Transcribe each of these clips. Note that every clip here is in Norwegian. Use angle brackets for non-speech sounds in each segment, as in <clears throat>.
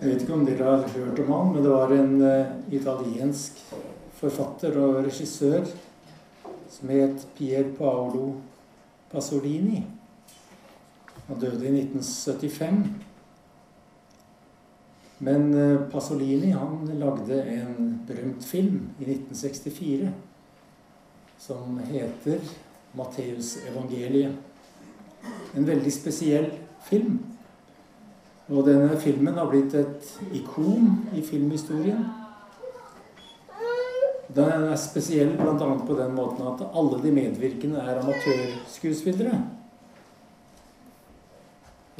Jeg vet ikke om dere har hørt om han, men det var en uh, italiensk forfatter og regissør som het Pier Paolo Pasolini. Han døde i 1975. Men uh, Pasolini han lagde en berømt film i 1964 som heter Matteusevangeliet. En veldig spesiell film. Og denne filmen har blitt et ikon i filmhistorien. Den er spesiell bl.a. på den måten at alle de medvirkende er amatørskuespillere.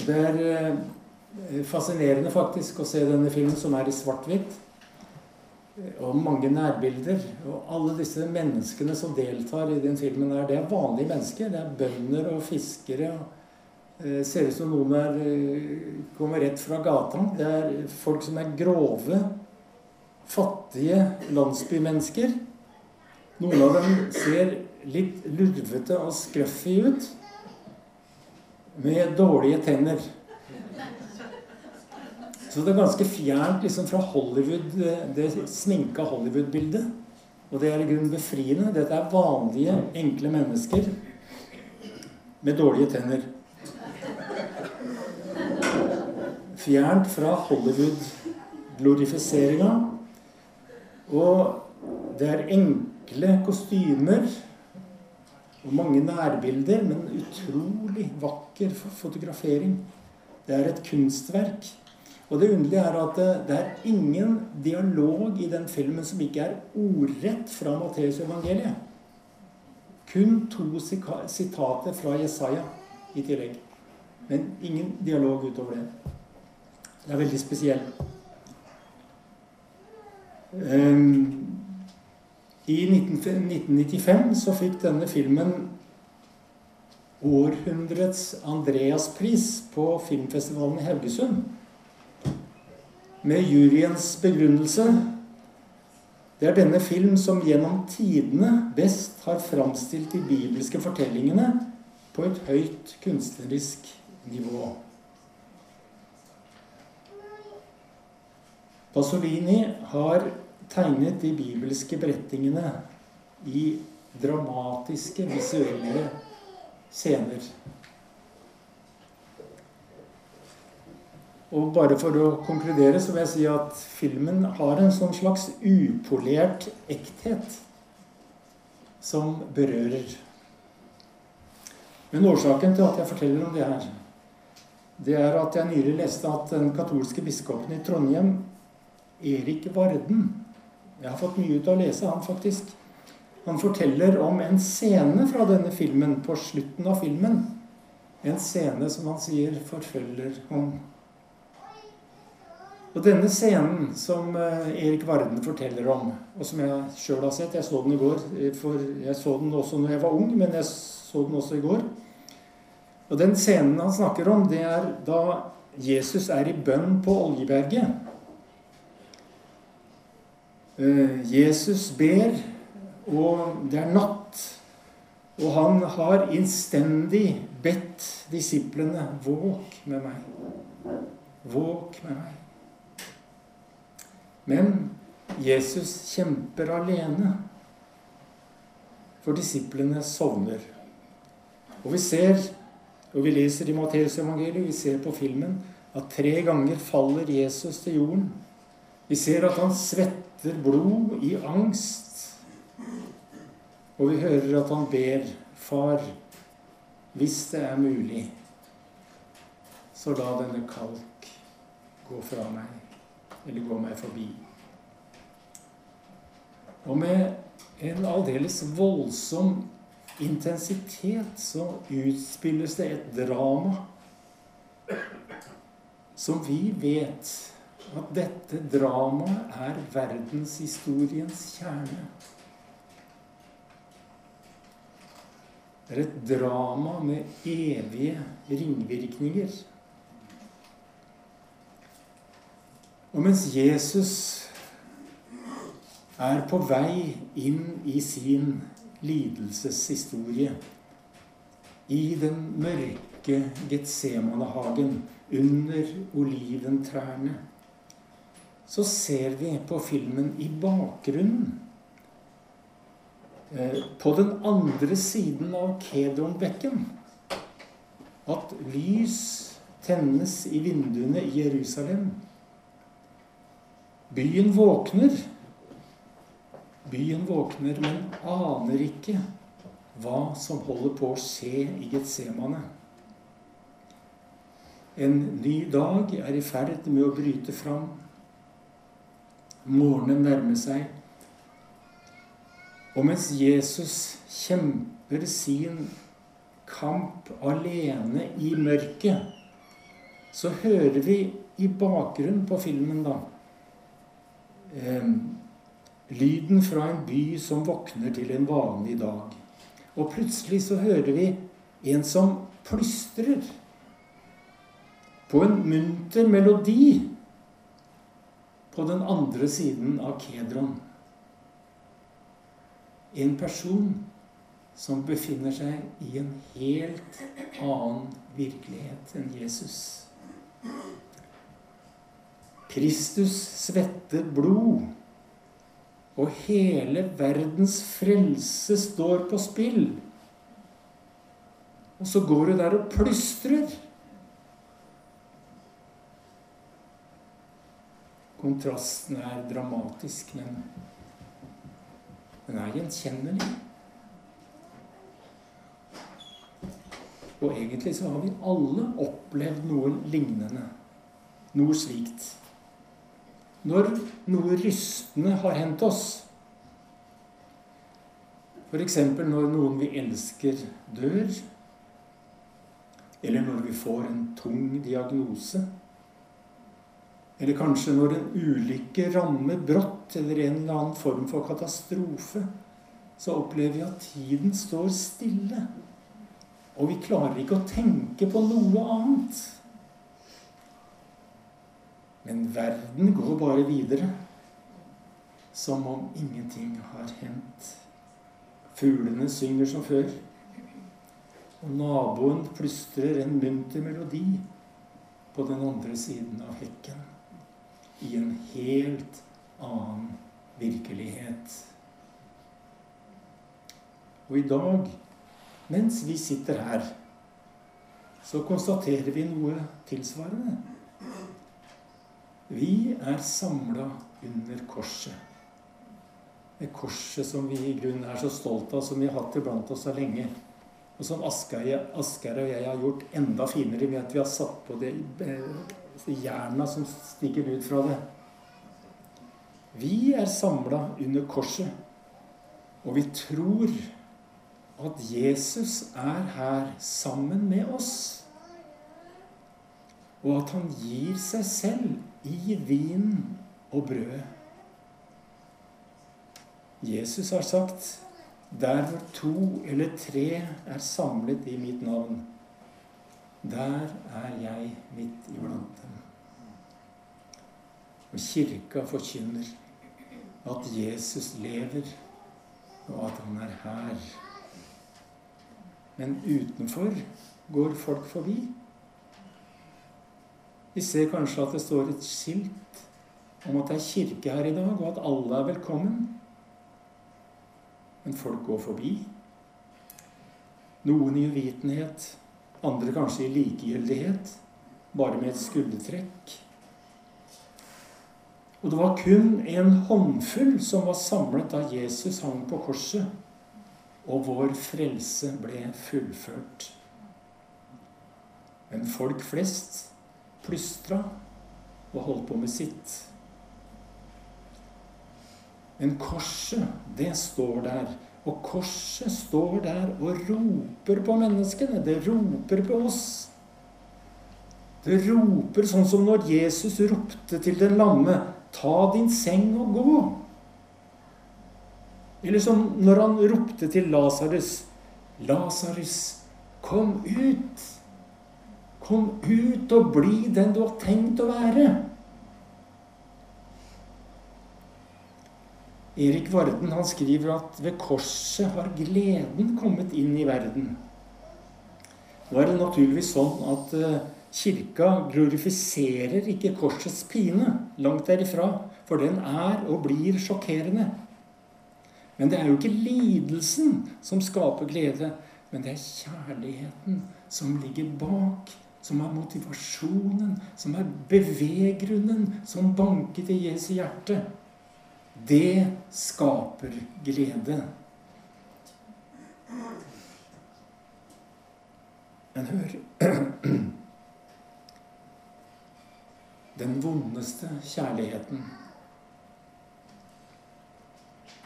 Det er eh, fascinerende faktisk å se denne filmen, som er i svart-hvitt. Og mange nærbilder. Og alle disse menneskene som deltar i den filmen, her, det er vanlige mennesker. Det er bønder og fiskere. og Eh, ser ut som noen er, eh, kommer rett fra gata. Det er folk som er grove, fattige landsbymennesker. Noen av dem ser litt lurvete og scruffy ut. Med dårlige tenner. Så det er ganske fjernt liksom, fra Hollywood, det sminka Hollywood-bildet. Og det er i grunnen befriende. Dette er vanlige, enkle mennesker med dårlige tenner. Fjernt fra Hollywood-glorifiseringa. Og det er enkle kostymer og mange nærbilder, men utrolig vakker fotografering. Det er et kunstverk. Og det underlige er at det er ingen dialog i den filmen som ikke er ordrett fra Matteus evangeliet. Kun to sitater fra Jesaja i tillegg. Men ingen dialog utover det. Det er veldig spesielt. Um, I 1995 så fikk denne filmen århundrets Andreaspris på filmfestivalen i Haugesund. Med juryens begrunnelse det er denne film som gjennom tidene best har framstilt de bibelske fortellingene på et høyt kunstnerisk nivå. Pasolini har tegnet de bibelske beretningene i dramatiske, visuelle scener. Og bare for å konkludere så vil jeg si at filmen har en sånn slags upolert ekthet som berører. Men årsaken til at jeg forteller om det her, det er at jeg nylig leste at den katolske biskopen i Trondheim Erik Varden. Jeg har fått mye ut av å lese han, faktisk. Han forteller om en scene fra denne filmen på slutten av filmen. En scene som han sier forfølger ham. Og denne scenen som eh, Erik Varden forteller om, og som jeg sjøl har sett Jeg så den i går. Eh, for jeg så den også når jeg var ung, men jeg så den også i går. Og den scenen han snakker om, det er da Jesus er i bønn på Oljeberget. Eh, Jesus ber, og det er natt. Og han har innstendig bedt disiplene våk med meg. Våk med meg. Men Jesus kjemper alene, for disiplene sovner. Og vi ser, og vi leser i Matteusevangeliet, vi ser på filmen, at tre ganger faller Jesus til jorden. Vi ser at han svetter blod i angst. Og vi hører at han ber, Far, hvis det er mulig, så la denne kalk gå fra meg, eller gå meg forbi. Og med en aldeles voldsom intensitet så utspilles det et drama som vi vet at dette dramaet er verdenshistoriens kjerne. Det er et drama med evige ringvirkninger. Og mens Jesus er på vei inn i sin lidelseshistorie, i den mørke Getsemanehagen under oliventrærne, så ser vi på filmen i bakgrunnen eh, På den andre siden av Kedronbekken at lys tennes i vinduene i Jerusalem. Byen våkner. Byen våkner, men aner ikke hva som holder på å skje i Getsemane. En ny dag er i ferd med å bryte fram. Morgenen nærmer seg. Og mens Jesus kjemper sin kamp alene i mørket, så hører vi i bakgrunnen på filmen, da eh, Lyden fra en by som våkner til en vanlig dag. Og plutselig så hører vi en som plystrer på en munter melodi på den andre siden av Kedron. En person som befinner seg i en helt annen virkelighet enn Jesus. Kristus svetter blod, og hele verdens frelse står på spill. Og så går du der og plystrer. Kontrasten er dramatisk, men den er gjenkjennelig. Og egentlig så har vi alle opplevd noe lignende. Noe slikt. Når noe rystende har hendt oss, f.eks. når noen vi elsker, dør, eller når vi får en tung diagnose eller kanskje når en ulykke rammer brått, eller en eller annen form for katastrofe, så opplever vi at tiden står stille. Og vi klarer ikke å tenke på noe annet. Men verden går bare videre. Som om ingenting har hendt. Fuglene synger som før. Og naboen plystrer en munter melodi på den andre siden av hekken i en helt annen virkelighet. Og i dag, mens vi sitter her, så konstaterer vi noe tilsvarende. Vi er samla under korset. Det korset som vi i grunnen er så stolt av, som vi har hatt iblant oss så lenge. Og som Asgeir og jeg har gjort enda finere ved at vi har satt på det eh, jerna som stikker ut fra det. Vi er samla under korset, og vi tror at Jesus er her sammen med oss. Og at han gir seg selv i vinen og brødet. Jesus har sagt, 'Der hvor to eller tre er samlet i mitt navn, der er jeg midt iblant dem. Og kirka forkynner at Jesus lever, og at han er her. Men utenfor går folk forbi. Vi ser kanskje at det står et skilt om at det er kirke her i dag, og at alle er velkommen. Men folk går forbi. Noen i uvitenhet, andre kanskje i likegyldighet, bare med et skuldertrekk. Og det var kun en håndfull som var samlet da Jesus hang på korset, og vår frelse ble fullført. Men folk flest plystra og holdt på med sitt. Men korset, det står der og korset står der og roper på menneskene. Det roper på oss. Det roper sånn som når Jesus ropte til den lamme 'Ta din seng og gå'. Eller som når han ropte til Lasarus 'Lasarus, kom ut'. Kom ut og bli den du har tenkt å være. Erik Varden han skriver at ved korset har gleden kommet inn i verden. Nå er det naturligvis sånn at uh, Kirka glorifiserer ikke korsets pine. Langt derifra. For den er og blir sjokkerende. Men det er jo ikke lidelsen som skaper glede, men det er kjærligheten som ligger bak. Som er motivasjonen, som er beveggrunnen, som banket i Jesu hjerte. Det skaper glede. Men hør <clears throat> Den vondeste kjærligheten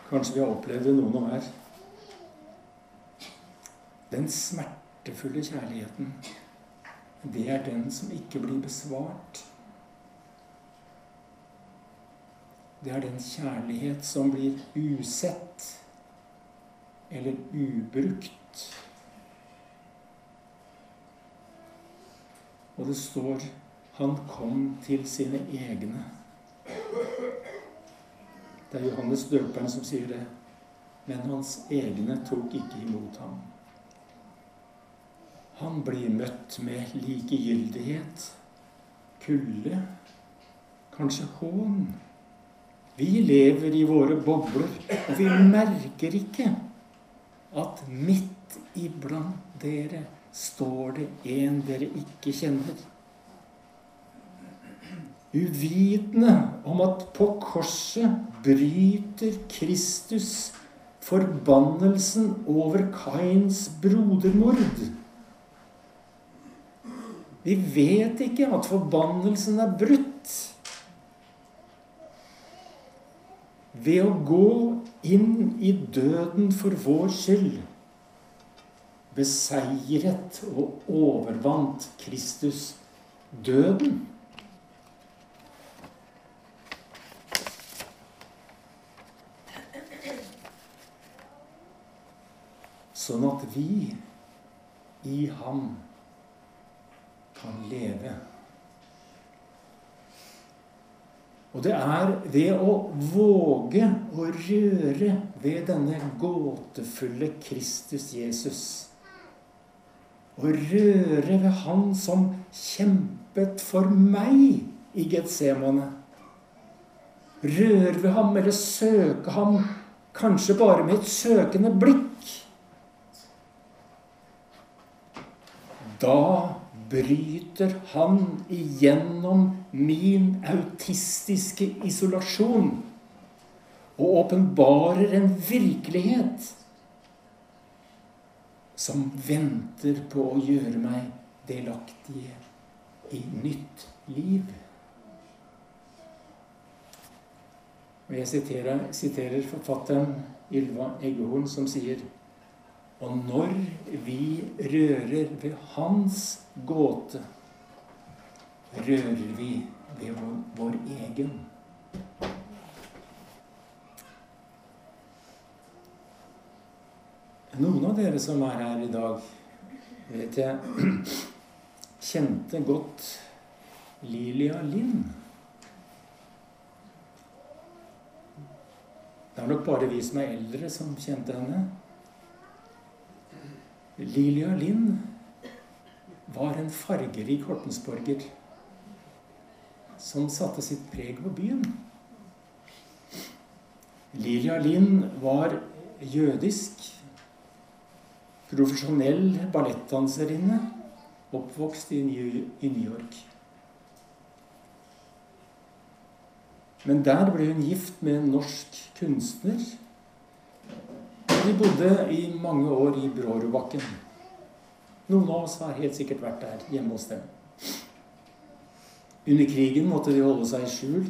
Kanskje vi har opplevd det, noen av her. Den smertefulle kjærligheten, det er den som ikke blir besvart. Det er den kjærlighet som blir usett eller ubrukt. Og det står 'Han kom til sine egne'. Det er Johannes døperen som sier det. Men hans egne tok ikke imot ham. Han blir møtt med likegyldighet, kulde, kanskje hån. Vi lever i våre bobler, og vi merker ikke at midt iblant dere står det en dere ikke kjenner. Uvitende om at på korset bryter Kristus forbannelsen over Kains brodermord. Vi vet ikke at forbannelsen er brutt. Ved å gå inn i døden for vår skyld beseiret og overvant Kristus døden. Sånn at vi i ham kan leve. Og det er ved å våge å røre ved denne gåtefulle Kristus Jesus Å røre ved Han som kjempet for meg i Getsemane. Røre ved ham eller søke ham kanskje bare med et søkende blikk. Da bryter han igjennom min autistiske isolasjon og åpenbarer en virkelighet som venter på å gjøre meg delaktige i nytt liv. Og jeg siterer, siterer forfatteren Ylva Eggehorn, som sier Og når vi rører ved hans gåte, rører vi ved vår, egen. Noen av dere som er her i dag, vet jeg <clears throat> kjente godt Lilia Lind. Det er nok bare vi som er eldre, som kjente henne. Lilia Lind var en fargerik Hortensborger som satte sitt preg på byen. Lilia Lind var jødisk, profesjonell ballettdanserinne, oppvokst i New York. Men der ble hun gift med en norsk kunstner. De bodde i mange år i Brårudbakken. Noen av oss har helt sikkert vært der hjemme hos dem. Under krigen måtte de holde seg i skjul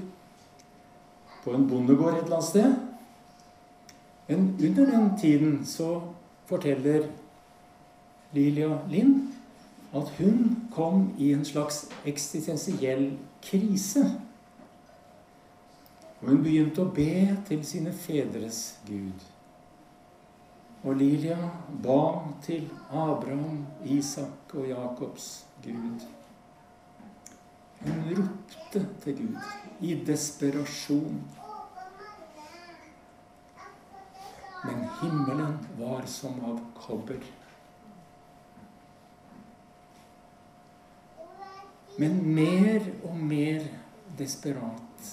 på en bondegård et eller annet sted. Men under den tiden så forteller Lilia Lind at hun kom i en slags eksistensiell krise. Og hun begynte å be til sine fedres Gud. Og Lilia ba til Abraham, Isak og Jakobs Gud. Hun ropte til Gud i desperasjon. Men himmelen var som av kobber. Men mer og mer desperat.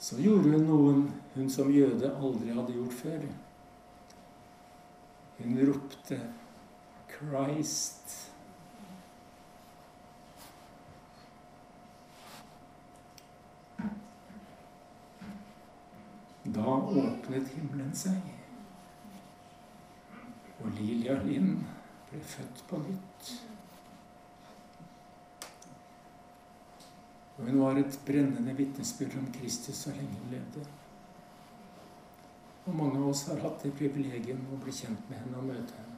Så gjorde hun noen hun som jøde aldri hadde gjort før. Hun ropte 'Christ'. Da åpnet himmelen seg, og Lilia Lind ble født på nytt. Og hun var et brennende vitnesbyrd om Kristus så lenge hun levde. Og mange av oss har hatt det privilegium å bli kjent med henne og møte henne.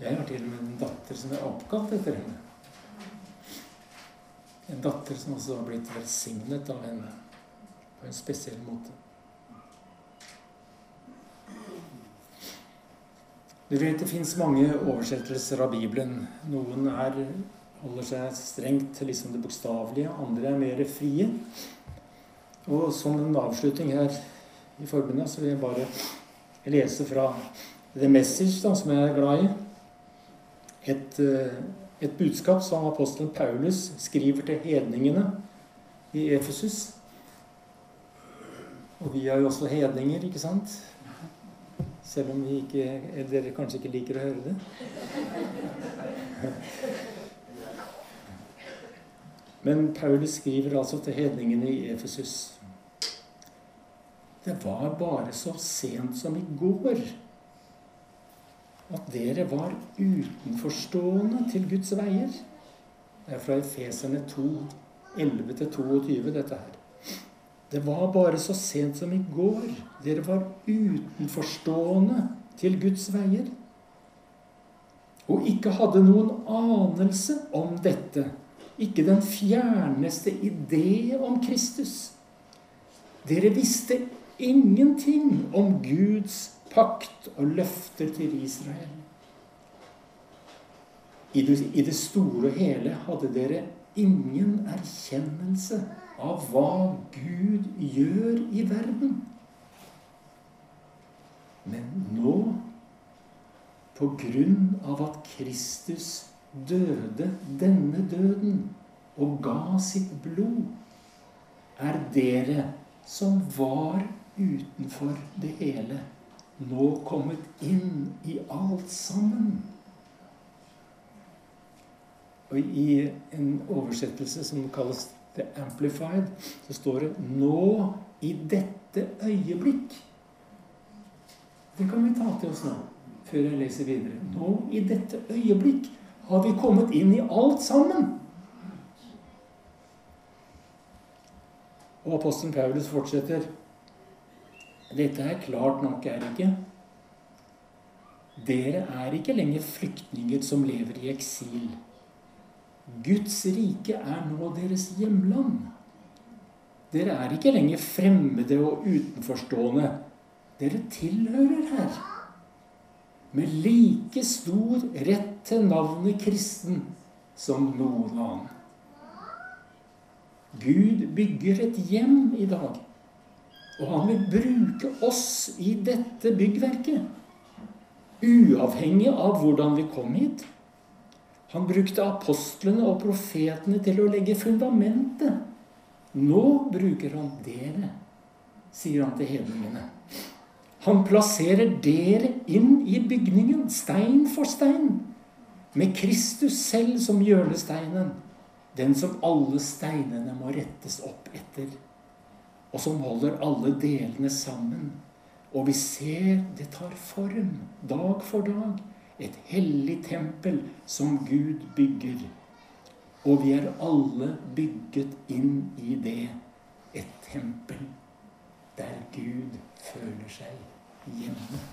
Jeg har til og med en datter som er oppkalt etter henne. En datter som også har blitt velsignet av henne på en spesiell måte. Du vet det fins mange oversettelser av Bibelen. Noen er, holder seg strengt til liksom det bokstavelige, andre er mer frie. Og som en avslutning her i forbundet, så vil jeg bare lese fra The Message, da, som jeg er glad i. Et, eh, et budskap som apostelen Paulus skriver til hedningene i Efesus. Og vi er jo også hedninger, ikke sant? Selv om vi ikke, dere kanskje ikke liker å høre det. Men Paulus skriver altså til hedningene i Efesus. Det var bare så sent som i går at dere var utenforstående til Guds veier. Det er fra Efeserne 2, 11-22, dette her. Det var bare så sent som i går dere var utenforstående til Guds veier. Og ikke hadde noen anelse om dette. Ikke den fjerneste idé om Kristus. Dere visste ingenting om Guds pakt og løfter til Israel. I det, store og hele hadde dere ingen erkjennelse av hva Gud gjør i verden. Men nå, på grunn av at Kristus døde denne døden og ga sitt blod, er dere som var utenfor det hele nå kommet inn i alt sammen. Og I en oversettelse som kalles The Amplified, så står det 'nå i dette øyeblikk'. Det kan vi ta til oss nå, før jeg leser videre. Nå i dette øyeblikk har vi kommet inn i alt sammen. Og apostelen Paulus fortsetter. Dette er klart nok, er det ikke? Dere er ikke lenger flyktninger som lever i eksil. Guds rike er nå deres hjemland. Dere er ikke lenger fremmede og utenforstående. Dere tilhører her. Med like stor rett til navnet kristen som noen annen. Gud bygger et hjem i dag. Og han vil bruke oss i dette byggverket. Uavhengig av hvordan vi kom hit. Han brukte apostlene og profetene til å legge fundamentet. Nå bruker han dere, sier han til hedningene. Han plasserer dere inn i bygningen, stein for stein, med Kristus selv som hjørnesteinen, den som alle steinene må rettes opp etter og som holder alle delene sammen. Og vi ser det tar form dag for dag. Et hellig tempel som Gud bygger. Og vi er alle bygget inn i det. Et tempel der Gud føler seg hjemme.